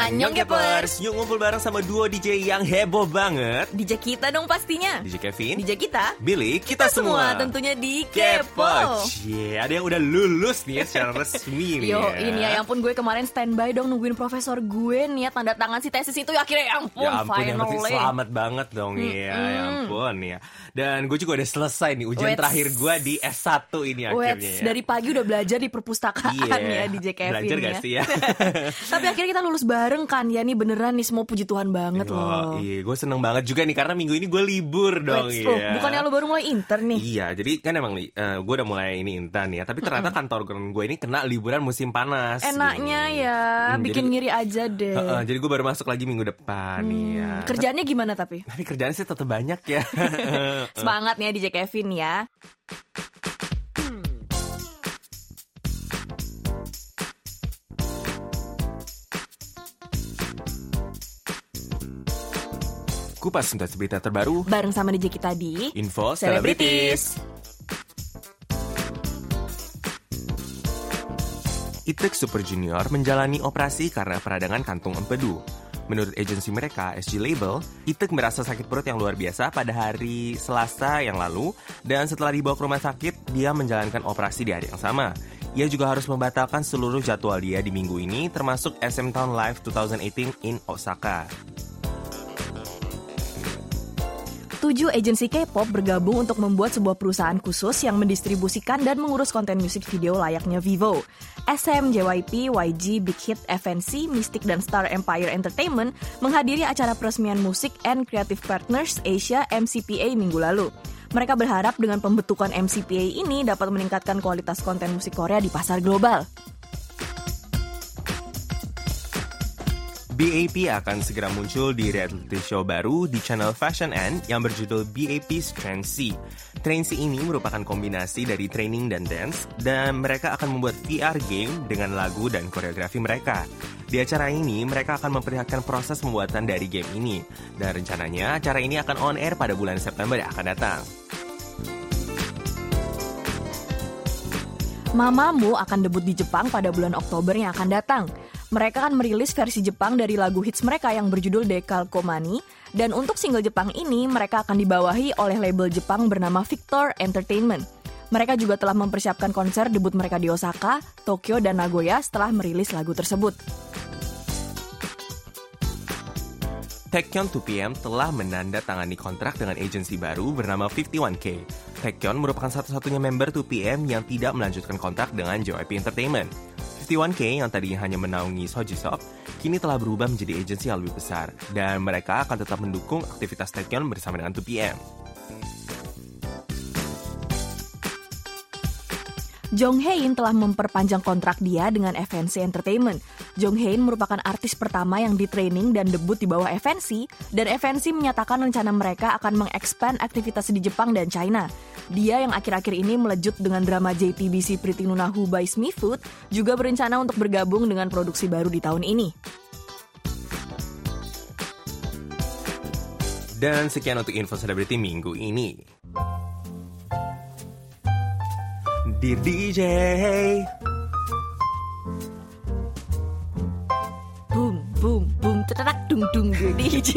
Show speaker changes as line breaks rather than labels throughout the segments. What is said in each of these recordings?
Annyeong Kepers.
Yuk ngumpul bareng sama duo DJ yang heboh banget
DJ kita dong pastinya.
DJ Kevin
DJ kita.
Billy, kita,
semua tentunya di Kepo.
Cie, ada yang udah lulus nih ya secara resmi nih
Yo,
ya.
ini ya, yang pun gue kemarin standby dong nungguin profesor gue nih ya tanda tangan si tesis itu ya akhirnya ya ampun,
Ya ampun, yang selamat banget dong ya, ya ampun ya. Dan gue juga udah selesai nih ujian
Wets.
terakhir gue di S1 ini akhirnya
Wets,
ya.
dari pagi udah belajar di perpustakaan
Iya.
ya DJ Kevin
Belajar
ya.
gak sih ya?
Tapi akhirnya kita lulus bareng kan ya nih beneran nih semua puji Tuhan banget loh.
Oh, iya, gue seneng banget juga nih karena minggu ini gue libur dong
Wets,
ya.
loh, bukannya lo baru mulai intern nih?
Iya, jadi kan emang li- eh, gue udah mulai ini intan ya. Tapi ternyata kantor gue ini kena liburan musim panas.
Enaknya
gini.
ya,
Hmm,
bikin
jadi-
ngiri aja deh.
Heeh, jadi gue baru masuk lagi minggu depan nih ya.
Hmm, Kerjaannya gimana tapi?
Tapi kerjaan sih tetap banyak ya.
Semangat nih ya DJ Kevin ya.
Kupas tuntas berita terbaru.
Bareng sama DJ kita di
Info
Celebrities.
Itek Super Junior menjalani operasi karena peradangan kantung empedu. Menurut agensi mereka, SG Label, Itek merasa sakit perut yang luar biasa pada hari Selasa yang lalu, dan setelah dibawa ke rumah sakit, dia menjalankan operasi di hari yang sama. Ia juga harus membatalkan seluruh jadwal dia di minggu ini, termasuk SM Town Live 2018 in Osaka.
Tujuh agensi K-pop bergabung untuk membuat sebuah perusahaan khusus yang mendistribusikan dan mengurus konten musik video layaknya Vivo. SM, JYP, YG, Big Hit, FNC, Mystic, dan Star Empire Entertainment menghadiri acara peresmian musik and Creative Partners Asia MCPA minggu lalu. Mereka berharap dengan pembentukan MCPA ini dapat meningkatkan kualitas konten musik Korea di pasar global.
BAP akan segera muncul di reality show baru di channel Fashion N yang berjudul BAP's Trend C. Trend C ini merupakan kombinasi dari training dan dance, dan mereka akan membuat VR game dengan lagu dan koreografi mereka. Di acara ini, mereka akan memperlihatkan proses pembuatan dari game ini, dan rencananya acara ini akan on air pada bulan September yang akan datang.
Mamamoo akan debut di Jepang pada bulan Oktober yang akan datang. Mereka akan merilis versi Jepang dari lagu hits mereka yang berjudul Decalcomani, dan untuk single Jepang ini mereka akan dibawahi oleh label Jepang bernama Victor Entertainment. Mereka juga telah mempersiapkan konser debut mereka di Osaka, Tokyo, dan Nagoya setelah merilis lagu tersebut.
Taekyon 2PM telah menandatangani kontrak dengan agensi baru bernama 51K. Taekyon merupakan satu-satunya member 2PM yang tidak melanjutkan kontrak dengan JYP Entertainment. 51K yang tadinya hanya menaungi Sojisop, kini telah berubah menjadi agensi yang lebih besar, dan mereka akan tetap mendukung aktivitas Taekyon bersama dengan 2PM.
Jong Hae-in telah memperpanjang kontrak dia dengan FNC Entertainment. Jong Hae-in merupakan artis pertama yang ditraining dan debut di bawah FNC, dan FNC menyatakan rencana mereka akan mengekspand aktivitas di Jepang dan China. Dia yang akhir-akhir ini melejut dengan drama JTBC Pretty Nuna Who Food, juga berencana untuk bergabung dengan produksi baru di tahun ini.
Dan sekian untuk info selebriti minggu ini. Dear DJ,
Boom, boom, boom, tetetak, dung, dung, gue DJ.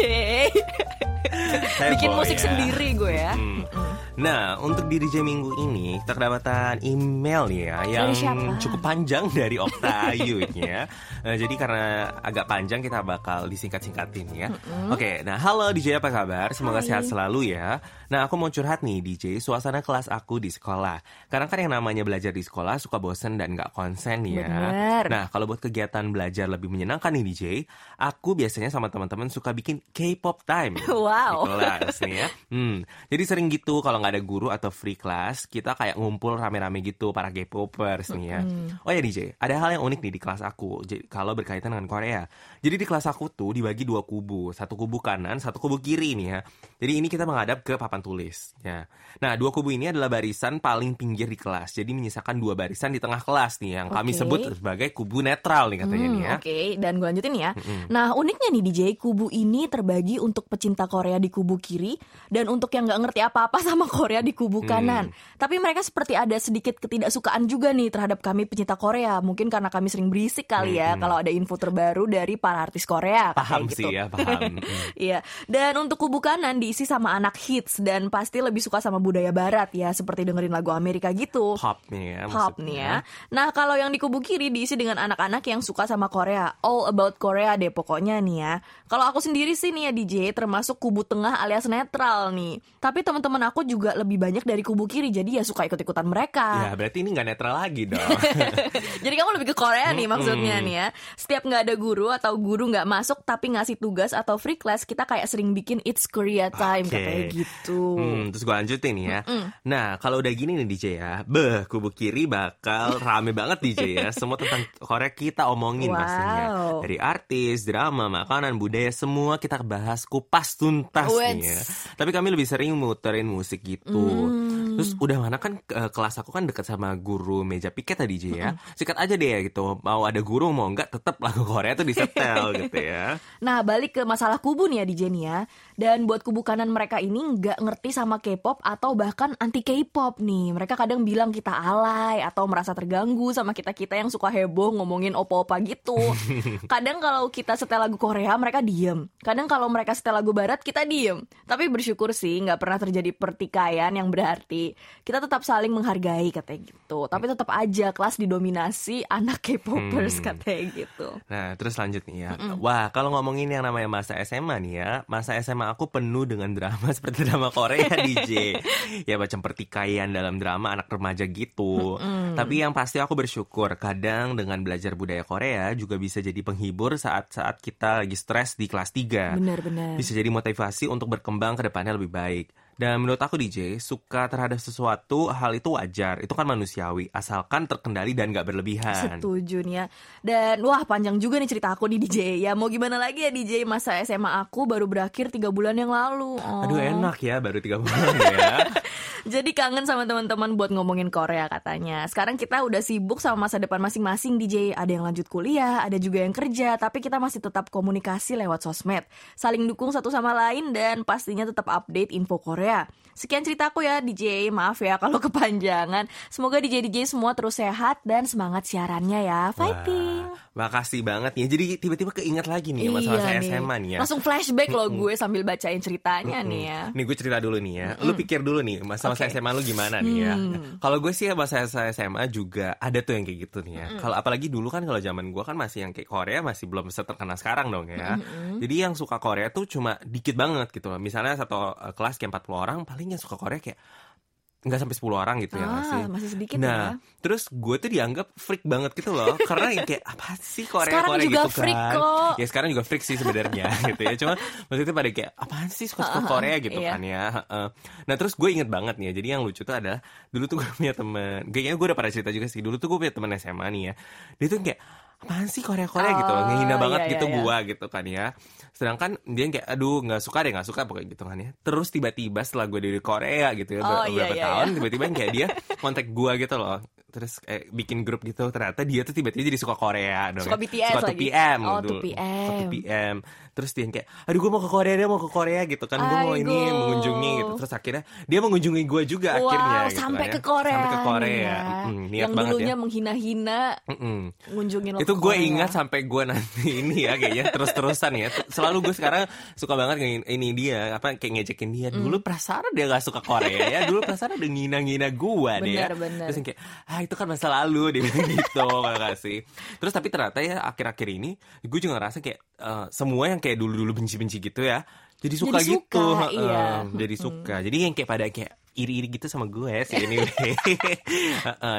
Bikin musik
ya.
sendiri gue ya.
Hmm. Nah, untuk di DJ minggu ini kita kedapatan email nih ya yang cukup panjang dari Okta Ayu ini ya. Nah, jadi karena agak panjang kita bakal disingkat-singkatin ya. Oke, nah halo DJ apa kabar? Semoga
Hai.
sehat selalu ya. Nah, aku mau curhat nih DJ, suasana kelas aku di sekolah. Karena kan yang namanya belajar di sekolah suka bosen dan nggak konsen ya.
Bener.
Nah, kalau buat kegiatan belajar lebih menyenangkan nih DJ, aku biasanya sama teman-teman suka bikin K-pop time.
Wow.
Di kelas nih ya. Hmm, jadi sering gitu kalau nggak ada guru atau free class, kita kayak ngumpul rame-rame gitu para K-popers nih ya. Oh ya DJ, ada hal yang unik nih di kelas aku. Jadi kalau berkaitan dengan Korea. Jadi di kelas aku tuh dibagi dua kubu, satu kubu kanan, satu kubu kiri nih ya. Jadi ini kita menghadap ke papan tulis ya. Nah, dua kubu ini adalah barisan paling pinggir di kelas. Jadi menyisakan dua barisan di tengah kelas nih yang kami
Oke.
sebut sebagai kubu netral nih katanya
Hmm,
nih ya.
Oke, dan gue lanjutin ya. Nah, uniknya nih DJ, kubu ini terbagi untuk pecinta Korea di kubu kiri dan untuk yang nggak ngerti apa-apa sama Korea di kubu kanan. Tapi mereka seperti ada sedikit ketidaksukaan juga nih terhadap kami pencinta Korea. Mungkin karena kami sering berisik kali ya kalau ada info terbaru dari para artis Korea.
Paham
kayak
sih
gitu.
ya, paham.
Iya, dan untuk kubu kanan diisi sama anak hits dan pasti lebih suka sama budaya barat ya, seperti dengerin lagu Amerika gitu.
Pop nih ya.
Pop
maksudnya.
nih ya. Nah kalau yang di kubu kiri diisi dengan anak-anak yang suka sama Korea, all about Korea deh pokoknya nih ya. Kalau aku sendiri sih nih ya DJ termasuk kubu tengah alias netral nih. Tapi teman-teman aku juga lebih banyak dari kubu kiri, jadi ya suka ikut-ikutan mereka.
Ya berarti ini nggak netral lagi dong.
Jadi kamu lebih ke Korea nih maksudnya nih ya. Setiap nggak ada guru atau guru nggak masuk tapi ngasih tugas atau free class, kita kayak sering bikin It's Korea Time
Oke.
katanya gitu.
Hmm, terus gue lanjutin nih ya. Nah, kalau udah gini nih DJ ya, beh, kubu kiri bakal rame banget DJ ya. Semua tentang Korea kita omongin
Wow.
pastinya. Dari artis, drama, makanan, budaya, semua kita bahas kupas tuntas nih ya. Tapi kami lebih sering muterin musik gitu. gitu. Hmm. Terus udah mana kan eh, kelas aku kan deket sama guru meja piket tadi DJ ya. Sikat aja deh ya gitu. Mau ada guru mau enggak tetap lagu Korea tuh disetel gitu ya.
Nah, balik ke masalah kubu nih ya di Jenny ya. Dan buat kubu kanan mereka ini nggak ngerti sama K-pop atau bahkan anti K-pop nih. Mereka kadang bilang kita alay atau merasa terganggu sama kita-kita yang suka heboh ngomongin opa-opa gitu. Kadang kalau kita setel lagu Korea mereka diem. Kadang kalau mereka setel lagu Barat kita diem. Tapi bersyukur sih nggak pernah terjadi pertikaian yang berarti. Kita tetap saling menghargai katanya gitu. Tapi tetap aja kelas didominasi anak K-popers katanya gitu.
Nah, terus lanjut nih ya. Wah, kalau ngomongin yang namanya masa SMA nih ya, masa SMA aku penuh dengan drama seperti drama Korea DJ. ya macam pertikaian dalam drama anak remaja gitu. Tapi yang pasti aku bersyukur kadang dengan belajar budaya Korea juga bisa jadi penghibur saat-saat kita lagi stres di kelas 3.
Benar-benar.
Bisa jadi motivasi untuk berkembang ke depannya lebih baik. Dan menurut aku DJ, suka terhadap sesuatu hal itu wajar. Itu kan manusiawi, asalkan terkendali dan gak berlebihan.
Setuju nih ya. Dan wah panjang juga nih cerita aku di DJ. Ya mau gimana lagi ya DJ masa SMA aku baru berakhir tiga bulan yang lalu. Oh.
Aduh enak ya baru tiga bulan ya.
Jadi kangen sama teman-teman buat ngomongin Korea katanya. Sekarang kita udah sibuk sama masa depan masing-masing DJ. Ada yang lanjut kuliah, ada juga yang kerja, tapi kita masih tetap komunikasi lewat sosmed. Saling dukung satu sama lain dan pastinya tetap update info Korea. Yeah. Sekian ceritaku ya DJ, maaf ya kalau kepanjangan. Semoga DJ-DJ semua terus sehat dan semangat siarannya ya. Fighting!
Wah, makasih banget nih. Jadi tiba-tiba keinget lagi nih masa
Iya nih.
SMA nih ya.
Langsung flashback loh gue sambil bacain ceritanya nih ya.
Nih gue cerita dulu nih ya. Lu pikir dulu nih masa-masa
Oke.
SMA lu gimana nih ya. Kalau gue sih ya masa SMA juga ada tuh yang kayak gitu nih ya. Kalau apalagi dulu kan kalau zaman gue kan masih yang kayak Korea masih belum seterkenal sekarang dong ya. Jadi yang suka Korea tuh cuma dikit banget gitu. Misalnya satu uh, kelas kayak 40 orang paling yang suka Korea kayak nggak sampai 10 orang gitu ya
Ah,
sih?
masih sedikit
nah,
ya.
terus gue tuh dianggap freak banget gitu loh. Karena yang kayak apa sih Korea
Sekarang
Korea
juga
gitu
freak
kan.
kok.
Ya sekarang juga freak sih sebenarnya gitu ya. Cuma maksudnya pada kayak apaan sih suka-suka Korea gitu
iya.
kan ya. Nah terus gue inget banget nih ya. Jadi yang lucu tuh adalah dulu tuh gue punya temen. Kayaknya gue udah pernah cerita juga sih. Dulu tuh gue punya temen SMA nih ya. Dia tuh kayak apaan sih Korea Korea gitu
Oh,
ngehina banget
iya,
gitu
iya, iya.
gua gitu kan ya sedangkan dia kayak aduh nggak suka deh nggak suka pokoknya gitu kan ya terus tiba-tiba setelah gue dari Korea gitu ya
Oh, iya,
beberapa
iya,
tahun
iya.
tiba-tiba yang kayak dia kontak gua gitu loh terus eh, bikin grup gitu ternyata dia tuh tiba-tiba jadi suka Korea dong
Suka
ya.
BTS
suka
lagi.
2PM
Oh,
dulu.
2PM.
Suka 2PM terus dia kayak aduh gue mau ke Korea dia mau ke Korea gitu kan gue mau ini mengunjungi gitu terus akhirnya dia mengunjungi gue juga
Wow,
akhirnya gitu
sampai
kan
ke
ya.
Korea.
sampai ke Korea
ya.
Mm, niat
yang
banget
dulunya
ya
menghina-hina,
Mm-mm.
ngunjungin lo
itu gue ingat sampai gue nanti ini ya kayaknya terus-terusan ya selalu gue sekarang suka banget ngin- ini dia apa kayak ngejekin dia
Mm.
dulu perasaan dia gak suka Korea ya dulu perasaan udah ngina-ngina gue deh ya terus kayak ah itu kan masa lalu dia bilang gitu gak sih. Terus tapi ternyata ya akhir-akhir ini gue juga ngerasa kayak eh, semua yang kayak dulu-dulu benci-benci gitu ya jadi suka
Jadi suka,
gitu
iya.
Heeh, jadi suka. Jadi yang kayak pada kayak iri-iri gitu sama gue sih ini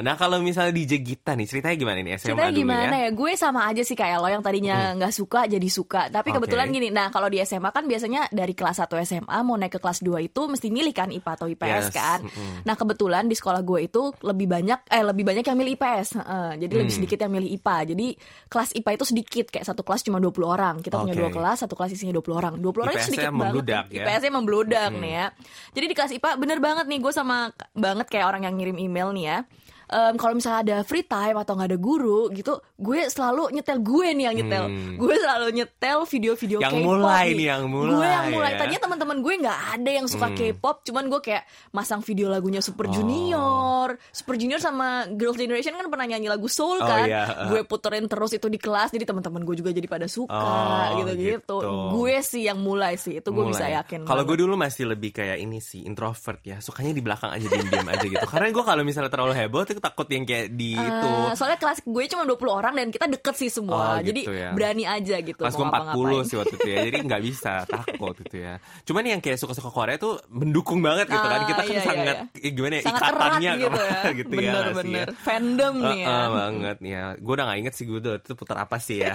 nah kalau misalnya DJ Gita nih ceritanya gimana nih SMA
Ceritanya
dulu
gimana
ya
ya? Gue sama aja sih kayak lo yang tadinya nggak suka jadi suka. Tapi
Oke.
kebetulan gini, nah kalau di SMA kan biasanya dari kelas 1 SMA mau naik ke kelas 2 itu mesti milih kan IPA atau IPS
Yes,
kan. Nah kebetulan di sekolah gue itu lebih banyak eh lebih banyak yang milih IPS. Heeh, jadi lebih
Hmm.
sedikit yang milih IPA. Jadi kelas IPA itu sedikit kayak satu kelas cuma 20 orang. Kita punya
Oke.
dua kelas, satu kelas isinya 20 orang. 20 orang itu sedikit banget.
membludak ya.
IPS-nya membludak nih ya. Jadi di kelas IPA bener banget nih gue sama banget kayak orang yang ngirim email nih ya. Um, kalau misalnya ada free time atau nggak ada guru gitu, gue selalu nyetel gue nih yang nyetel.
Hmm.
Gue selalu nyetel video-video
Yang
K-pop
mulai
nih.
yang mulai
Gue yang mulai.
ya.
Tadinya teman-teman gue nggak ada yang suka
Hmm.
K-pop, cuman gue kayak masang video lagunya Super
Oh.
Junior. Super Junior sama Girls' Generation kan pernah nyanyi lagu Soul
Oh,
kan.
iya.
Gue puterin terus itu di kelas, jadi teman-teman gue juga jadi pada suka
Oh,
gitu-gitu.
gitu.
Gue sih yang mulai sih, itu gue bisa yakin.
Kalau gue dulu masih lebih kayak ini sih introvert ya, sukanya di belakang aja diam-diam aja gitu. Karena gue kalau misalnya terlalu heboh tuh takut yang kayak di itu.
Eh, soalnya kelas gue cuma 20 orang dan kita deket sih semua.
Oh,
jadi
gitu ya.
berani aja gitu
Kelas gue 40
ngapa-ngapain.
sih waktu itu ya, jadi nggak bisa takut gitu ya. Cuman yang kayak suka-suka Korea tuh mendukung banget gitu kan.
Ah,
Kita kan
iya, iya,
sangat
iya.
gimana ya ikatannya
gitu ya.
gitu ya.
bener,
sih
bener.
ya.
Fandom nih ya.
Heeh, banget ya. Gue udah gak inget sih gue itu putar apa sih ya.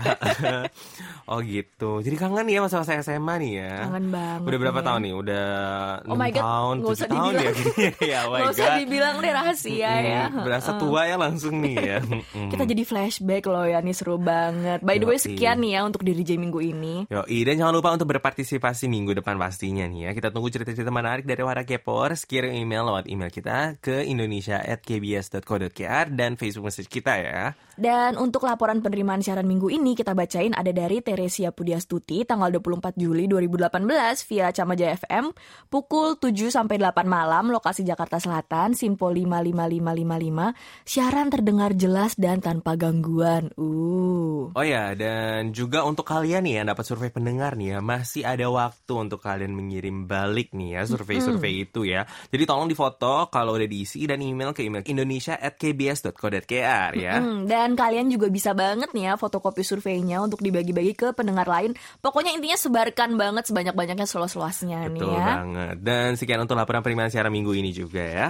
oh gitu. Jadi kangen ya masa-masa SMA nih ya.
Kangen banget
Udah berapa
ya.
tahun nih? Udah
Oh
6
my God,
tahun,
nggak
7
usah
tahun
dibilang.
ya gini. ya, oh my
Gak usah dibilang deh rahasia ya.
Berasa tua ya langsung nih ya.
Kita jadi flashback loh ya nih seru banget. By the way sekian nih ya untuk diri J minggu ini.
Yoi, dan jangan lupa untuk berpartisipasi minggu depan pastinya nih ya. Kita tunggu cerita-cerita menarik dari Wara Kepors. Kirim email lewat email kita ke indonesia@kbs.co.kr dan Facebook message kita ya.
Dan untuk laporan penerimaan siaran minggu ini kita bacain ada dari Teresia Pudiastuti tanggal 24 Juli 2018 via Camaja FM pukul 7 sampai 8 malam lokasi Jakarta Selatan Simpo 55555 siaran terdengar jelas dan tanpa gangguan. Uh.
Oh ya, dan juga untuk kalian nih yang dapat survei pendengar nih ya, masih ada waktu untuk kalian mengirim balik nih ya survei-survei itu ya. Jadi tolong difoto kalau udah diisi dan email ke email indonesia@kbs.co.kr ya.
Hmm, dan kalian juga bisa banget nih ya fotokopi surveinya untuk dibagi-bagi ke pendengar lain. Pokoknya intinya sebarkan banget sebanyak-banyaknya seluas-luasnya nih
Betul
ya.
banget. Dan sekian untuk laporan penerimaan siaran minggu ini juga ya.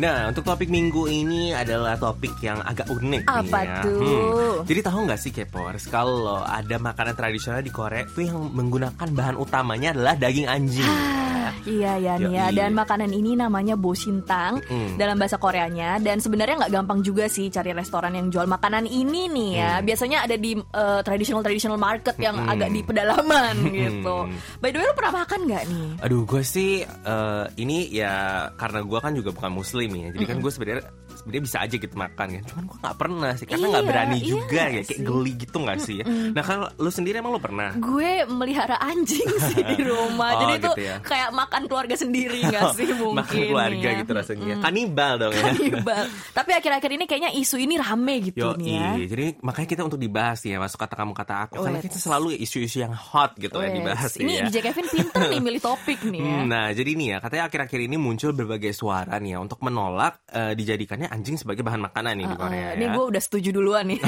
Nah, untuk topik minggu ini adalah topik yang agak unik nih
Apa
ya.
tuh?
Jadi tahu nggak sih Kepors, kalau ada makanan tradisional di Korea itu yang menggunakan bahan utamanya adalah daging anjing.
Iya ya nih ya.
Yoi.
Dan makanan ini namanya bosintang
Mm.
dalam bahasa Koreanya. Dan sebenarnya nggak gampang juga sih cari restoran yang jual makanan ini nih ya.
Mm.
Biasanya ada di eh, traditional traditional market yang
Mm.
agak di pedalaman gitu. By the way, lu pernah makan nggak nih?
Aduh, gue sih eh, ini ya karena gue kan juga bukan muslim ya, jadi kan gue sebenarnya sebenarnya bisa aja gitu makan kan, cuman gue nggak pernah sih karena nggak
Iya,
berani
iya
juga ya, kayak
sih?
geli gitu nggak sih ya. Nah kalau lu sendiri emang lu pernah?
Gue melihara anjing sih di rumah.
Oh,
Jadi itu
gitu ya.
kayak makan keluarga sendiri nggak sih mungkin
makan keluarga
ya.
gitu rasanya, kanibal dong ya.
Kanibal. Tapi akhir-akhir ini kayaknya isu ini rame gitu
Yo,
nih ya.
jadi makanya kita untuk dibahas ya masuk kata kamu kata aku karena
Wets.
kita selalu isu-isu yang hot gitu ya
Wes,
dibahas
ini
ya.
DJ Kevin pinter nih milih topik nih ya.
Hmm, Nah, jadi nih ya, katanya akhir-akhir ini muncul berbagai suara nih ya untuk menolak eh, dijadikannya anjing sebagai bahan makanan nih di Korea
Uh,
ya.
Ini gue udah setuju duluan nih.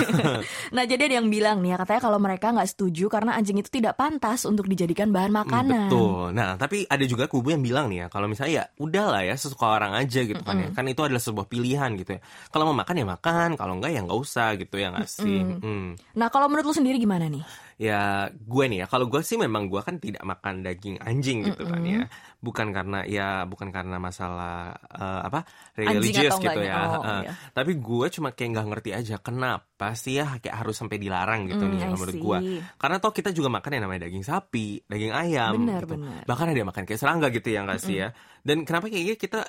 nah jadi ada yang bilang nih ya katanya kalau mereka nggak setuju karena anjing itu tidak pantas untuk dijadikan bahan
Hmm,
makanan.
Betul. Nah, tapi ada juga kubu yang bilang nih ya, kalau misalnya ya udahlah ya sesuka orang aja gitu kan ya. Kan itu adalah sebuah pilihan gitu ya. Kalau mau makan ya makan, kalau enggak ya nggak usah gitu ya nggak sih. Hmm.
Nah kalau menurut lu sendiri gimana nih?
Ya gue nih ya, kalau gue sih memang gue kan tidak makan daging anjing gitu kan ya. Bukan karena ya bukan karena masalah eh, apa religious
atau
gitu
enggaknya.
ya.
Oh,
Eh,
iya.
Tapi gue cuma kayak nggak ngerti aja kenapa sih ya kayak harus sampai dilarang gitu
Hmm,
nih ya, menurut gue. Karena toh kita juga makan yang namanya daging sapi, daging ayam.
Benar,
gitu.
benar.
Bahkan ada yang makan kayak serangga gitu ya nggak sih ya. Dan kenapa kayaknya kita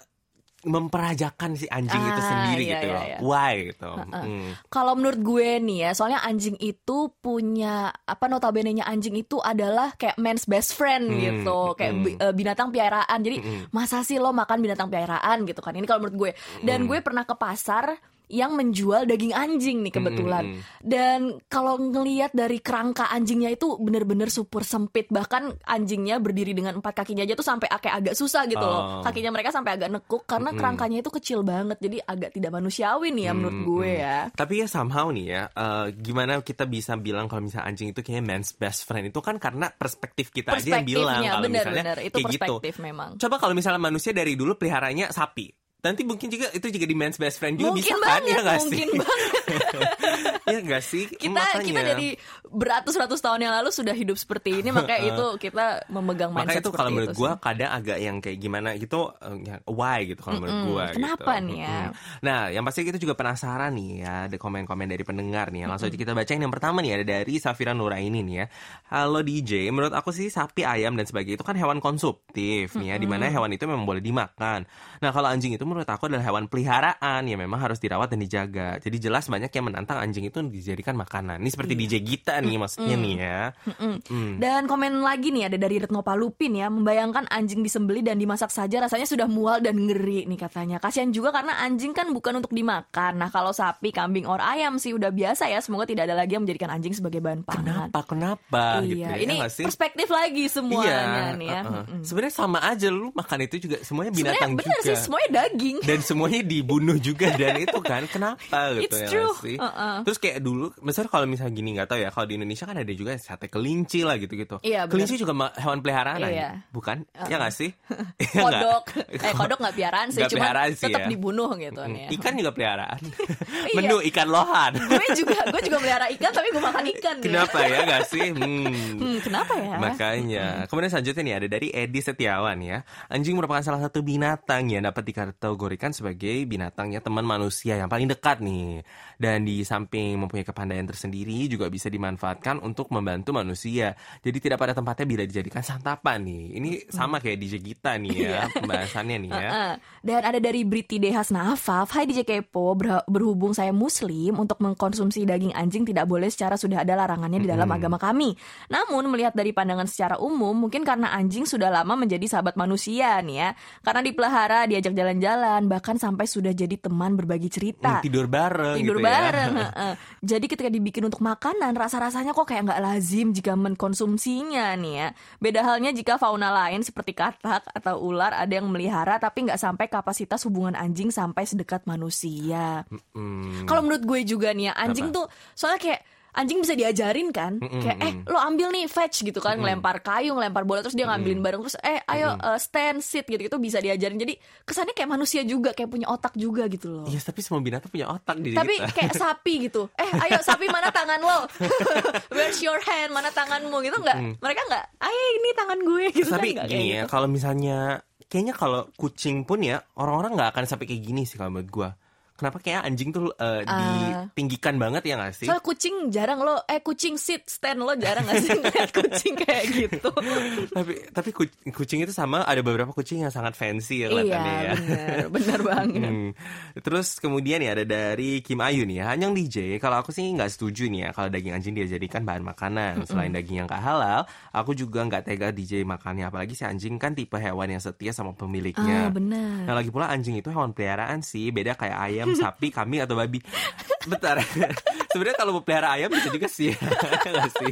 memperajakan si anjing itu
Ah,
sendiri
iya,
gitu
iya,
loh.
iya.
Why gitu. Hmm.
Kalau menurut gue nih ya, soalnya anjing itu punya apa notabene-nya anjing itu adalah kayak man's best friend
Hmm,
gitu, kayak
hmm.
eh, binatang piaraan. Jadi
Hmm.
masa sih lo makan binatang piaraan gitu kan? Ini kalau menurut gue. Dan gue pernah ke pasar yang menjual daging anjing nih kebetulan.
Hmm, hmm,
Dan kalau ngelihat dari kerangka anjingnya itu bener-bener super sempit. Bahkan anjingnya berdiri dengan empat kakinya aja tuh sampai kayak agak susah gitu loh.
Oh.
Kakinya mereka sampai agak nekuk karena kerangkanya itu kecil banget. Jadi agak tidak manusiawi nih ya menurut
Hmm,
gue
hmm.
ya.
Tapi ya somehow nih ya, eh, gimana kita bisa bilang kalau misalnya anjing itu kayaknya man's best friend itu kan karena perspektif kita aja yang bilang
Perspektifnya
kalau misalnya
bener-bener itu
kayak gitu.
perspektif memang.
Coba kalau misalnya manusia dari dulu peliharanya sapi, nanti mungkin juga itu juga di man's best friend juga
mungkin
bisa
banget,
kan ya sih?
mungkin banget.
Iya nggak sih?
kita
Makanya.
kita jadi beratus-ratus tahun yang lalu sudah hidup seperti ini makanya itu kita memegang
Makanya
mindset
itu kalau menurut gue
sih.
kadang agak yang kayak gimana gitu eh, ya, why gitu kalau menurut gue
Kenapa
gitu.
nih ya?
Nah yang pasti kita juga penasaran nih ya ada komen-komen dari pendengar nih ya. Langsung aja kita bacain yang pertama nih ada dari Safira Nuraini nih ya Halo DJ menurut aku sih sapi ayam dan sebagainya itu kan hewan konsumtif nih ya di mana hewan itu memang boleh dimakan Nah kalau anjing itu menurut aku adalah hewan peliharaan ya memang harus dirawat dan dijaga Jadi jelas banyak yang menantang anjing itu dijadikan makanan Ini seperti DJ Gita nih maksudnya nih ya Mm.
Dan komen lagi nih ada dari Retno Palupin ya, membayangkan anjing disembeli dan dimasak saja rasanya sudah mual dan ngeri nih katanya. Kasihan juga karena anjing kan bukan untuk dimakan. Nah kalau sapi, kambing, or ayam sih udah biasa ya. Semoga tidak ada lagi yang menjadikan anjing sebagai bahan pangan.
Kenapa kenapa gitu
Iya,
ya
ini
sih?
perspektif lagi semuanya
Iya,
nih ya.
uh-uh.
Mm-mm.
Sebenarnya sama aja lu makan itu juga semuanya binatang juga.
sih semuanya daging.
dan semuanya dibunuh juga dan itu kan kenapa gitu
It's
ya
true,
sih?
uh-uh.
Terus kayak dulu, misalnya kalau misalnya gini nggak tahu ya, kalau di Indonesia kan ada juga sate kelinci lah gitu-gitu.
Iya, bener.
kelinci juga hewan peliharaan
Iya.
bukan? Ya nggak sih? Iya
kodok, eh kodok nggak piaraan sih, cuma
peliharaan sih
tetap
ya.
dibunuh gitu nih. ya.
Ikan juga peliharaan.
Iya.
Menu ikan lohan.
gue juga, gue juga melihara ikan tapi gue makan ikan. nih.
Kenapa ya nggak sih? Hmm.
Hmm, kenapa ya?
Makanya. Kemudian selanjutnya nih ada dari Edi Setiawan ya. Anjing merupakan salah satu binatang yang dapat dikategorikan sebagai binatang ya teman manusia yang paling dekat nih. Dan di samping mempunyai kepandaian tersendiri juga bisa dimanfaatkan untuk membantu manusia. Jadi tidak pada tempatnya bila dijadikan santapan nih. Ini sama kayak DJ kita nih ya pembahasannya nih ya.
Dan ada dari Briti Dehas Nafaf, Hai DJ Kepo, ber- berhubung saya muslim, untuk mengkonsumsi daging anjing tidak boleh secara sudah ada larangannya di dalam agama kami. Namun melihat dari pandangan secara umum, mungkin karena anjing sudah lama menjadi sahabat manusia nih ya. Karena dipelihara, diajak jalan-jalan, bahkan sampai sudah jadi teman berbagi cerita.
Tidur bareng
tidur
gitu ya.
bareng. heeh. Jadi ketika dibikin untuk makanan, rasa-rasanya kok kayak nggak lazim jika mengkonsumsinya nih ya. Beda halnya jika fauna lain seperti katak atau ular ada yang melihara tapi nggak sampai kapasitas hubungan anjing sampai sedekat manusia.
Hmm.
Kalau menurut gue juga nih ya, anjing tuh soalnya kayak anjing bisa diajarin kan? Kayak eh lo ambil nih fetch gitu kan ngelempar kayu ngelempar bola terus dia ngambilin bareng terus eh ayo eh, stand sit gitu gitu bisa diajarin. Jadi kesannya kayak manusia juga kayak punya otak juga gitu loh.
Iya, tapi semua binatang punya otak di
tapi
kita.
kayak sapi gitu. Eh ayo sapi mana tangan lo? Where's your hand mana tanganmu? Gitu nggak? Mereka nggak ayo ini tangan gue gitu
tapi
kan
gini ya
gitu.
kalau misalnya kayaknya kalau kucing pun ya orang-orang nggak akan sampai kayak gini sih kalau menurut gua kenapa kayak anjing tuh eh, ditinggikan banget ya nggak sih?
Soalnya kucing jarang lo eh kucing sit stand lo jarang gak sih ngeliat kucing kayak gitu?
Tapi tapi ku- kucing itu sama ada beberapa kucing yang sangat fancy ya
iya
kelihatannya ya.
bener bener banget.
Hmm. Terus kemudian ya ada dari Kim Ayu nih ya, Hanyang DJ, kalau aku sih nggak setuju nih ya kalau daging anjing dia jadikan bahan makanan. Selain daging yang gak halal, aku juga nggak tega DJ makannya. Apalagi si anjing kan tipe hewan yang setia sama pemiliknya.
ah bener.
Nah lagi pula anjing itu hewan peliharaan sih, beda kayak ayam, sapi, kambing atau babi. Bentar, sebenarnya kalau mau pelihara ayam bisa juga sih, sih?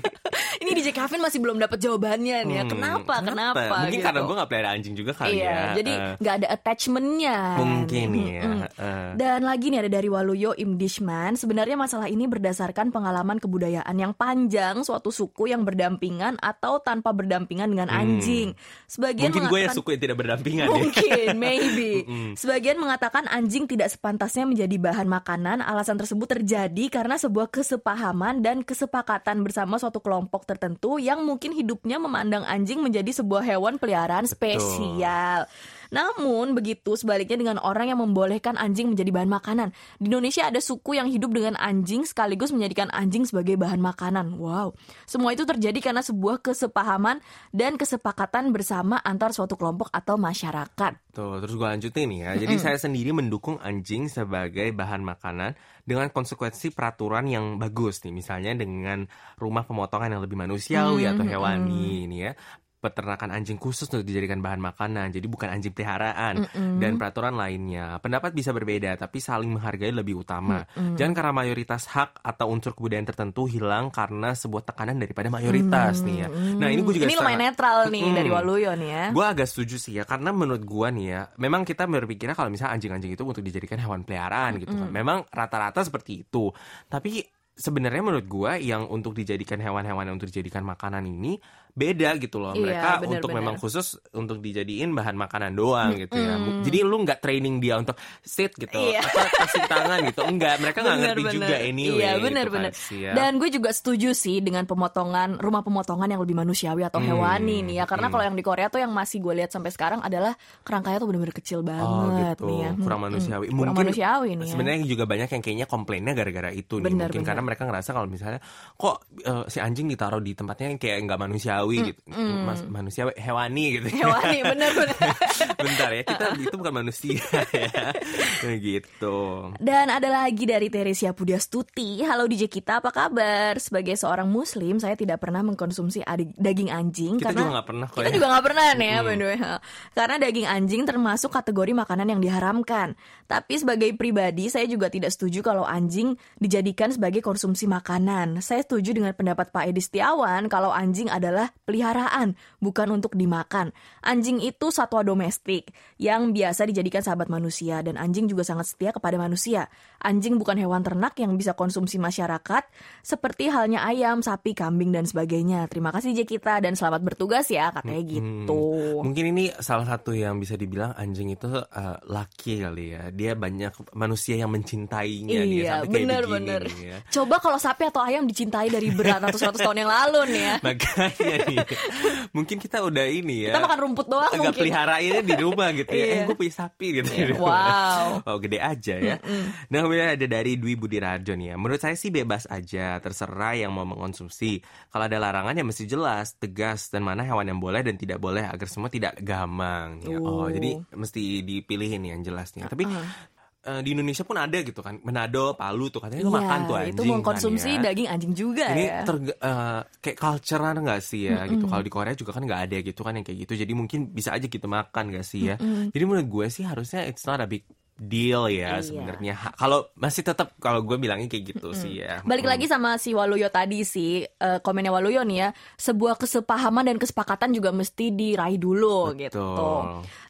Ini DJ Kevin masih belum dapat jawabannya nih ya
Hmm,
kenapa kenapa,
Mungkin
gitu.
karena gue nggak pelihara anjing juga kali
iya
ya.
jadi
Eh,
nggak ada attachmentnya
mungkin ya.
Mm-mm.
eh.
Dan lagi nih ada dari Waluyo Imdishman, sebenarnya masalah ini berdasarkan pengalaman kebudayaan yang panjang suatu suku yang berdampingan atau tanpa berdampingan dengan anjing. Sebagian
Hmm. Mungkin gue yang suku yang tidak berdampingan ya.
Mungkin, maybe. Sebagian mengatakan anjing tidak sepantasnya menjadi bahan makanan. Alasan tersebut terjadi karena sebuah kesepahaman dan kesepakatan bersama suatu kelompok tertentu yang mungkin hidupnya memandang anjing menjadi sebuah hewan peliharaan spesial. Namun begitu sebaliknya dengan orang yang membolehkan anjing menjadi bahan makanan. Di Indonesia ada suku yang hidup dengan anjing sekaligus menjadikan anjing sebagai bahan makanan. Wow. Semua itu terjadi karena sebuah kesepahaman dan kesepakatan bersama antar suatu kelompok atau masyarakat.
Tuh, terus gue lanjutin nih ya. Jadi saya sendiri mendukung anjing sebagai bahan makanan dengan konsekuensi peraturan yang bagus nih. Misalnya dengan rumah pemotongan yang lebih manusiawi atau hewani ini ya. Peternakan anjing khusus untuk dijadikan bahan makanan, jadi bukan anjing peliharaan dan peraturan lainnya. Pendapat bisa berbeda, tapi saling menghargai lebih utama. Jangan karena mayoritas hak atau unsur kebudayaan tertentu hilang karena sebuah tekanan daripada mayoritas nih ya. Nah ini gue juga
Ini lumayan netral nih
Mm-mm.
dari Waluyo nih ya.
Gue agak setuju sih ya karena menurut gue nih ya memang kita berpikirnya kalau misalnya anjing-anjing itu untuk dijadikan hewan peliharaan gitu kan memang rata-rata seperti itu tapi sebenarnya menurut gua yang untuk dijadikan hewan-hewan yang untuk dijadikan makanan ini beda gitu loh.
Iya,
Mereka
bener,
untuk
bener.
memang khusus untuk dijadiin bahan makanan doang gitu ya. Jadi lu nggak training dia untuk sit gitu,
Iya.
apa kasih tangan gitu. Enggak, mereka nggak ngerti
Bener,
juga
bener.
anyway.
Iya
gitu
benar
kan sih ya.
Dan gue juga setuju sih dengan pemotongan rumah pemotongan yang lebih manusiawi atau hewani nih ya. Karena kalau yang di Korea tuh yang masih gue lihat sampai sekarang adalah kerangkanya tuh benar-benar kecil
Oh
banget
gitu,
nih ya.
kurang
Mm-mm.
manusiawi.
Kurang manusiawi nih ya.
Sebenarnya juga banyak yang kayaknya komplainnya gara-gara itu nih.
Bener,
Mungkin
bener.
karena mereka ngerasa kalau misalnya kok eh, si anjing ditaruh di tempatnya yang kayak nggak manusiawi gitu, Mas, manusiawi hewani gitu.
Hewani bener-bener.
Bentar ya, kita itu bukan manusia ya. Gitu.
Dan ada lagi dari Teresia Pudiastuti. Halo DJ kita, apa kabar? Sebagai seorang muslim, saya tidak pernah mengkonsumsi daging anjing
Kita
karena
juga nggak pernah kok
Kita
ya.
juga nggak pernah nih ya, the way. Karena daging anjing termasuk kategori makanan yang diharamkan. Tapi sebagai pribadi, saya juga tidak setuju kalau anjing dijadikan sebagai konsumsi makanan. Saya setuju dengan pendapat Pak Edi Setiawan kalau anjing adalah peliharaan, bukan untuk dimakan. Anjing itu satwa domestik yang biasa dijadikan sahabat manusia dan anjing juga sangat setia kepada manusia. Anjing bukan hewan ternak yang bisa konsumsi masyarakat seperti halnya ayam, sapi, kambing dan sebagainya. Terima kasih J kita dan selamat bertugas ya katanya gitu.
Mungkin ini salah satu yang bisa dibilang anjing itu eh, laki kali ya. Dia banyak manusia yang mencintainya dia
Iya,
sampai kayak
bener-bener.
begini nih ya.
Coba kalau sapi atau ayam dicintai dari beratus-ratus tahun yang lalu nih ya.
Makanya nih, mungkin kita udah ini ya.
Kita makan rumput doang
agak
mungkin.
peliharainnya di rumah gitu ya.
Iya.
Eh gue punya sapi gitu.
Iya, wow.
Oh gede aja ya. Nah kemudian ada dari Dwi Budi nih ya. Menurut saya sih bebas aja, terserah yang mau mengkonsumsi. Kalau ada larangan ya mesti jelas, tegas dan mana hewan yang boleh dan tidak boleh agar semua tidak gamang. Ya. Oh
Oh.
jadi mesti dipilihin yang jelas nih. Tapi eh, di Indonesia pun ada gitu kan. Manado, Palu tuh katanya lu makan tuh anjing.
Iya, itu mengkonsumsi
kan, ya.
daging anjing juga
Ini
ya.
terg- eh, kayak culturean nggak sih ya gitu. Kalau di Korea juga kan nggak ada gitu kan yang kayak gitu. Jadi mungkin bisa aja kita makan nggak sih ya. Jadi menurut gue sih harusnya it's not a big deal ya
Iya.
sebenarnya. Kalau masih tetap kalau gue bilangnya kayak gitu sih ya.
Balik lagi sama si Waluyo tadi sih eh, komennya Waluyo nih ya sebuah kesepahaman dan kesepakatan juga mesti diraih dulu
Betul.
gitu.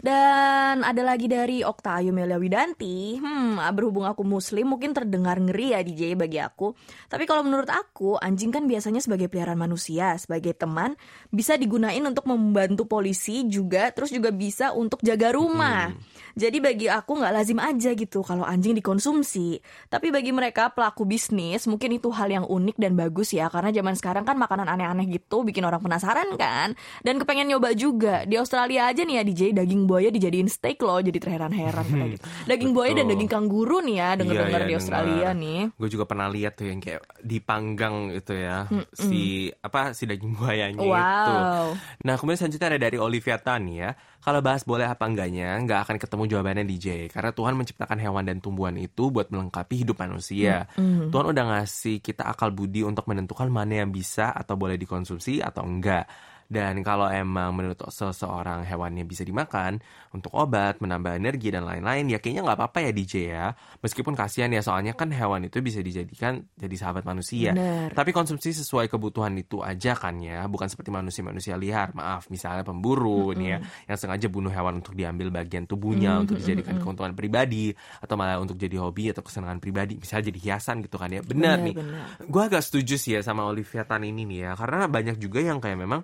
Dan ada lagi dari Okta Ayu Melia Widanti, hmm berhubung aku muslim mungkin terdengar ngeri ya DJ bagi aku. Tapi kalau menurut aku anjing kan biasanya sebagai peliharaan manusia, sebagai teman bisa digunain untuk membantu polisi juga, terus juga bisa untuk jaga rumah. Jadi bagi aku nggak lazim aja gitu kalau anjing dikonsumsi. Tapi bagi mereka pelaku bisnis mungkin itu hal yang unik dan bagus ya karena zaman sekarang kan makanan aneh-aneh gitu bikin orang penasaran kan dan kepengen nyoba juga. Di Australia aja nih ya DJ daging buaya dijadiin steak loh jadi terheran-heran kayak gitu. Daging buaya dan daging kanguru nih ya dengar-dengar
Iya,
di
iya,
Australia nih.
Gue juga pernah lihat tuh yang kayak dipanggang itu ya si apa si daging buayanya itu.
Wow.
Nah kemudian selanjutnya ada dari Olivia Tan ya. Kalau bahas boleh apa enggaknya, nggak akan ketemu jawabannya DJ. Karena Tuhan menciptakan hewan dan tumbuhan itu buat melengkapi hidup manusia. Tuhan udah ngasih kita akal budi untuk menentukan mana yang bisa atau boleh dikonsumsi atau enggak. Dan kalau emang menurut seseorang hewannya bisa dimakan untuk obat, menambah energi dan lain-lain, ya kayaknya nggak apa-apa ya DJ ya. Meskipun kasihan ya, soalnya kan hewan itu bisa dijadikan jadi sahabat manusia.
Bener.
Tapi konsumsi sesuai kebutuhan itu aja kan ya, bukan seperti manusia-manusia liar. Maaf, misalnya pemburu nih ya, yang sengaja bunuh hewan untuk diambil bagian tubuhnya untuk dijadikan keuntungan pribadi atau malah untuk jadi hobi atau kesenangan pribadi, misalnya jadi hiasan gitu kan ya. Benar
Bener,
nih. Gue agak setuju sih ya sama Olivia Tan ini nih ya, karena banyak juga yang kayak memang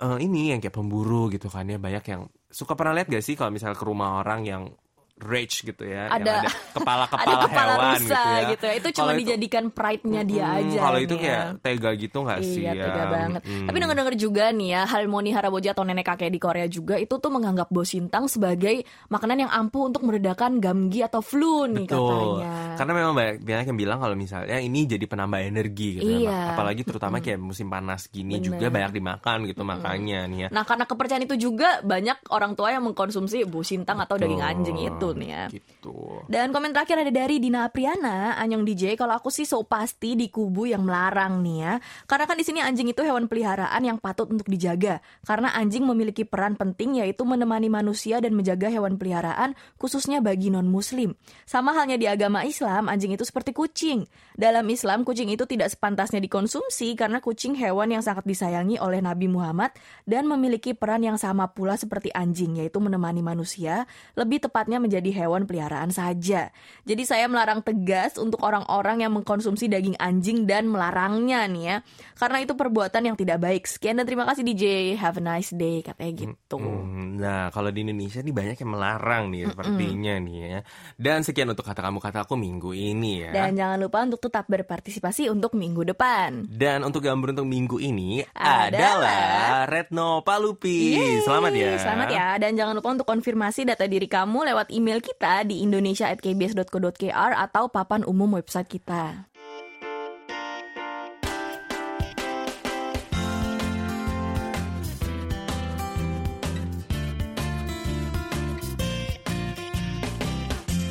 eh, ini yang kayak pemburu gitu kan ya, banyak yang suka pernah lihat gak sih kalau misalnya ke rumah orang yang rage gitu ya,
Ada-
kepala-kepala
kepala
hewan
rusa
gitu ya.
gitu ya. Itu cuma dijadikan pride-nya dia
Hmm,
aja.
Kalau itu kayak
ya.
tega gitu nggak sih
Iya,
ya?
tega banget.
Hmm.
Tapi denger-denger juga nih ya, Halmoni Haraboji atau nenek kakek di Korea juga itu tuh menganggap bosintang sebagai makanan yang ampuh untuk meredakan gamgi atau flu nih
Betul.
katanya.
Karena memang banyak, banyak yang bilang kalau misalnya ini jadi penambah energi gitu.
Iya.
Memang. Apalagi terutama kayak musim panas gini
Bener.
juga banyak dimakan gitu makanya nih ya.
Nah, karena kepercayaan itu juga banyak orang tua yang mengkonsumsi bosintang atau daging anjing itu nih ya.
Gitu.
Dan komen terakhir ada dari Dina Apriana, Anyong DJ. Kalau aku sih so pasti di kubu yang melarang nih ya. Karena kan di sini anjing itu hewan peliharaan yang patut untuk dijaga. Karena anjing memiliki peran penting yaitu menemani manusia dan menjaga hewan peliharaan khususnya bagi non muslim. Sama halnya di agama Islam, anjing itu seperti kucing. Dalam Islam, kucing itu tidak sepantasnya dikonsumsi karena kucing hewan yang sangat disayangi oleh Nabi Muhammad dan memiliki peran yang sama pula seperti anjing yaitu menemani manusia, lebih tepatnya menjadi menjadi hewan peliharaan saja. Jadi saya melarang tegas untuk orang-orang yang mengkonsumsi daging anjing dan melarangnya nih ya. Karena itu perbuatan yang tidak baik. Sekian dan terima kasih DJ. Have a nice day katanya gitu.
Hmm, nah, kalau di Indonesia nih banyak yang melarang nih sepertinya nih ya. Dan sekian untuk kata kamu kata aku minggu ini ya.
Dan jangan lupa untuk tetap berpartisipasi untuk minggu depan.
Dan untuk gambar untuk minggu ini
Adalah-
adalah Retno Palupi.
Yeay,
Selamat ya.
Selamat ya. Dan jangan lupa untuk konfirmasi data diri kamu lewat email kita di indonesia@kbs.co.kr atau papan umum website kita.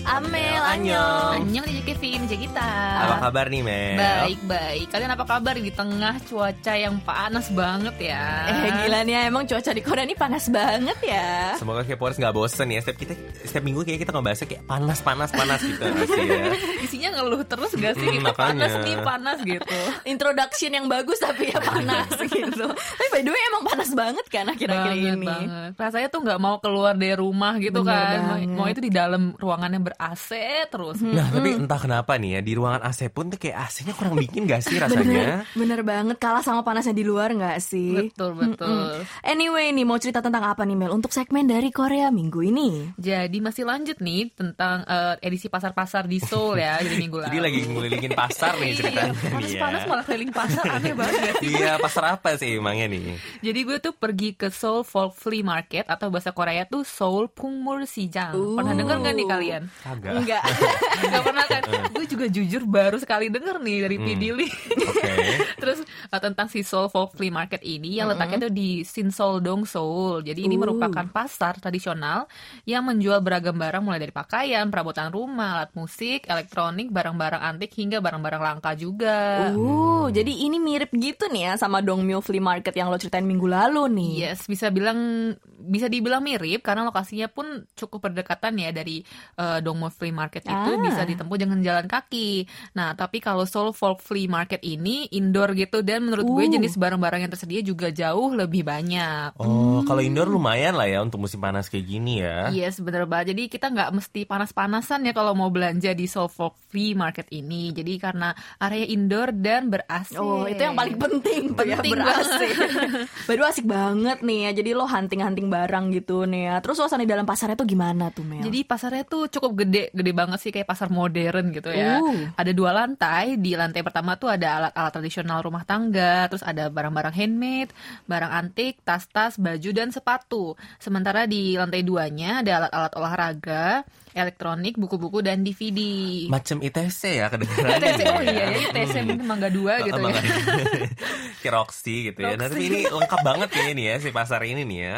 Amel,
Annyeong.
Annyeong.
Annyeong DJ Kevin, DJ kita.
Apa kabar nih, Mel?
Baik, baik. Kalian apa kabar di tengah cuaca yang panas banget ya?
Eh gila nih emang cuaca di Korea ini panas banget ya.
Semoga K-popers nggak bosen ya. Setiap kita setiap minggu kayak kita ngebahasnya kayak panas panas panas gitu sih ya.
Isinya ngeluh terus gak sih?
Hmm,
Kita
makanya.
panas nih, panas gitu.
Introduction yang bagus tapi ya panas gitu. Tapi by the way emang panas banget kan akhir-akhir
banget,
ini.
banget. Rasanya tuh nggak mau keluar dari rumah gitu
Bener
kan. Mau,
banget.
mau itu di dalam ruangan yang ber AC terus.
Nah, tapi entah kenapa nih ya di ruangan AC pun tuh kayak AC-nya kurang dingin gak sih rasanya?
Bener, bener banget kalah sama panasnya di luar nggak sih?
Betul, betul.
Anyway nih mau cerita tentang apa nih Mel untuk segmen dari Korea minggu ini?
Jadi masih lanjut nih tentang eh, edisi pasar-pasar di Seoul ya jadi minggu lalu.
Jadi lagi ngelilingin pasar nih ceritanya
Iya,
nih ya.
panas-panas malah keliling pasar aneh banget gak sih?
Iya, pasar apa sih emangnya nih?
Jadi gue tuh pergi ke Seoul Folk Flea Market atau bahasa Korea tuh Seoul Pungmul Sijang. Pernah denger gak nih kalian?
Kagak.
Enggak.
Gak pernah kan? gue juga jujur baru sekali denger nih dari Pidili.
Oke.
Terus uh, tentang si Seoul Folk Flea Market ini yang letaknya tuh di Sinseoldong Seoul. Jadi ini
Uh.
merupakan pasar tradisional yang menjual beragam barang mulai dari pakaian, perabotan rumah, alat musik, elektronik, barang-barang antik hingga barang-barang langka juga.
Uh, jadi ini mirip gitu nih ya sama Dongmyo Flea Market yang lo ceritain minggu lalu nih.
Yes, bisa bilang bisa dibilang mirip karena lokasinya pun cukup berdekatan ya dari uh, Dongmo Flea Market itu
Ah.
bisa ditempuh dengan jalan kaki. Nah, tapi kalau Seoul Folk Flea Market ini indoor gitu dan menurut gue
Uh.
jenis barang-barang yang tersedia juga jauh lebih banyak.
Oh, kalau indoor lumayan lah ya untuk musim panas kayak gini ya.
Yes, bener banget. Jadi kita nggak mesti panas-panasan ya kalau mau belanja di Seoul Folk Flea Market ini. Jadi karena area indoor dan ber-AC.
Oh, itu yang paling penting ya,
Penting
ber-AC. Baru asik banget nih ya. Jadi lo hunting-hunting barang gitu nih ya. Terus suasana di dalam pasarnya tuh gimana tuh Mel?
Jadi pasarnya tuh cukup gede, gede banget sih kayak pasar modern gitu ya.
Uh.
Ada dua lantai. Di lantai pertama tuh ada alat-alat tradisional rumah tangga, terus ada barang-barang handmade, barang antik, tas-tas, baju dan sepatu. Sementara di lantai duanya ada alat-alat olahraga, elektronik, buku-buku dan DVD.
Macam ITC ya kedengarannya.
TC, oh
nih
iya
ya.
ya, TC mungkin Mangga 2 gitu ya.
Roxy gitu ya. Nah, tapi ini lengkap banget ya ini ya si pasar ini nih ya.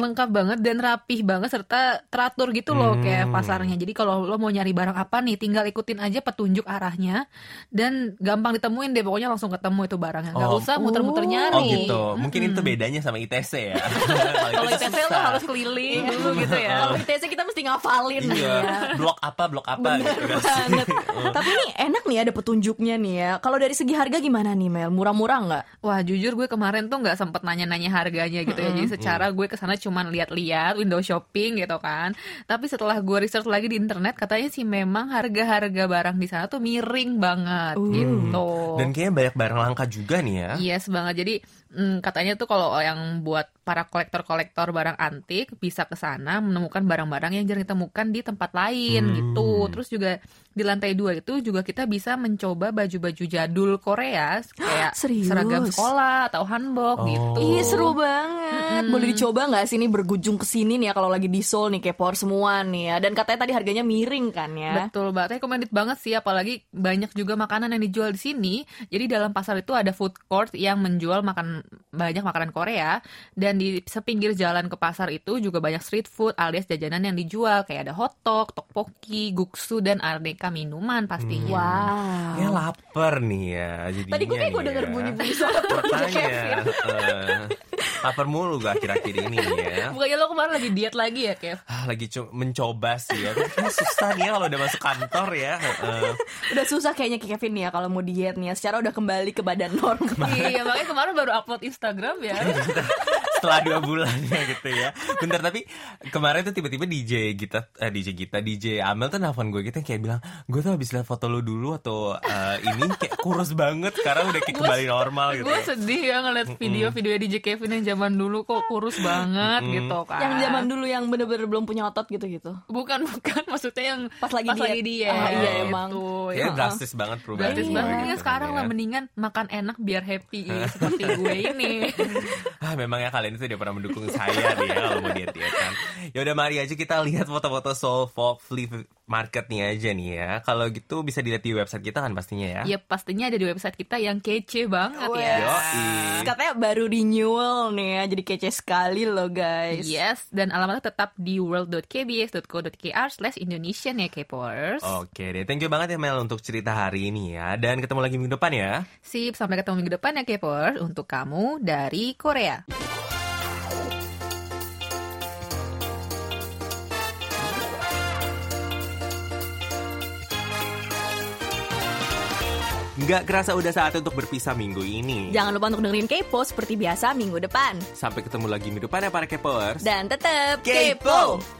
Lengkap banget dan rapih banget serta teratur gitu loh
Hmm.
kayak pasarnya. Jadi kalau lo mau nyari barang apa nih, tinggal ikutin aja petunjuk arahnya dan gampang ditemuin deh. Pokoknya langsung ketemu itu barangnya. Nggak
Oh.
usah muter-muter nyari.
Oh gitu. Mungkin itu bedanya sama ITC ya.
Kalau
ITC
lo harus keliling dulu gitu ya.
Kalau ITC kita mesti ngafalin
Iya,
ya.
blok apa, blok apa gitu. kan.
banget. Tapi nih enak nih ada petunjuknya nih ya. Kalau dari segi harga gimana nih Mel? Murah-murah nggak?
Wah jujur gue kemarin tuh nggak sempet nanya-nanya harganya gitu ya. Jadi secara gue ke sana cuman lihat-lihat window shopping gitu kan. Tapi setelah gue research lagi di internet katanya sih memang harga-harga barang di sana tuh miring banget
Uh.
gitu.
Dan kayaknya banyak barang langka juga nih ya.
Yes banget. Jadi mm, katanya tuh kalau yang buat para kolektor-kolektor barang antik bisa ke sana menemukan barang-barang yang jarang ditemukan di tempat lain
Hmm.
gitu. Terus juga di lantai dua itu juga kita bisa mencoba baju-baju jadul Korea kayak
Serius?
seragam sekolah atau hanbok
Oh.
gitu.
Ih seru banget. Boleh dicoba nggak sih ini berkunjung ke sini nih ya kalau lagi di Seoul nih kepor semua nih ya. Dan katanya tadi harganya miring kan ya.
Betul banget, recommended banget sih apalagi banyak juga makanan yang dijual di sini. Jadi dalam pasar itu ada food court yang menjual makan banyak makanan Korea dan di sepinggir jalan ke pasar itu juga banyak street food alias jajanan yang dijual kayak ada hotdog, tteokbokki, guksu dan aneka minuman pastinya.
Wow.
Kayak lapar nih ya jadinya
Tadi gue kayak gue
nih
denger
ya.
bunyi-bunyi suara Kevin.
lapar mulu gak akhir-akhir ini ya.
Bukannya lo kemarin lagi diet lagi ya, Kev?
Ah, lagi co- mencoba sih ya. Kayaknya susah nih ya kalau udah masuk kantor ya. Eh,
Udah susah kayaknya Kevin nih ya kalau mau diet nih ya. Secara udah kembali ke badan normal.
iya, makanya kemarin baru upload Instagram ya.
Setelah dua bulannya gitu ya. Bentar tapi kemarin tuh tiba-tiba DJ Gita, eh, DJ Gita, DJ Amel tuh nelfon gue gitu yang kayak bilang, gue tuh habis lihat foto lu dulu atau eh, ini kayak kurus banget sekarang udah kayak kembali normal gitu.
Gue sedih ya ngeliat video-video DJ Kevin yang zaman dulu kok kurus banget gitu kan.
Yang zaman dulu yang bener-bener belum punya otot gitu-gitu.
Bukan bukan maksudnya yang
Pas lagi diet.
diet.
Ah, iya,
gitu.
emang.
Kayak
Ya,
drastis banget perubahan
Gratis
gue
banget
gitu
ya sekarang
kan
lah
ya.
mendingan makan enak biar happy seperti gue ini.
Ah, memang ya kalian itu udah pernah mendukung saya nih ya kalau mau diet kan. Ya udah mari aja kita lihat foto-foto Soul Folk Flea Market nih aja nih ya. Kalau gitu bisa dilihat di website kita kan pastinya ya.
Ya pastinya ada di website kita yang kece banget ya.
Yoi.
Katanya baru renewal nih ya, jadi kece sekali loh guys.
Yes, dan alamatnya tetap di world.kbs.co.kr slash Indonesian ya K-Popers.
Oke deh, thank you banget ya Mel untuk cerita hari ini ya. Dan ketemu lagi minggu depan ya.
Sip, sampai ketemu minggu depan ya K-Popers untuk kamu dari Korea.
Nggak kerasa udah saat untuk berpisah minggu ini.
Jangan lupa untuk dengerin Kepo seperti biasa minggu depan.
Sampai ketemu lagi minggu depan ya para Kepers.
Dan tetap
Kepo!
Kepo!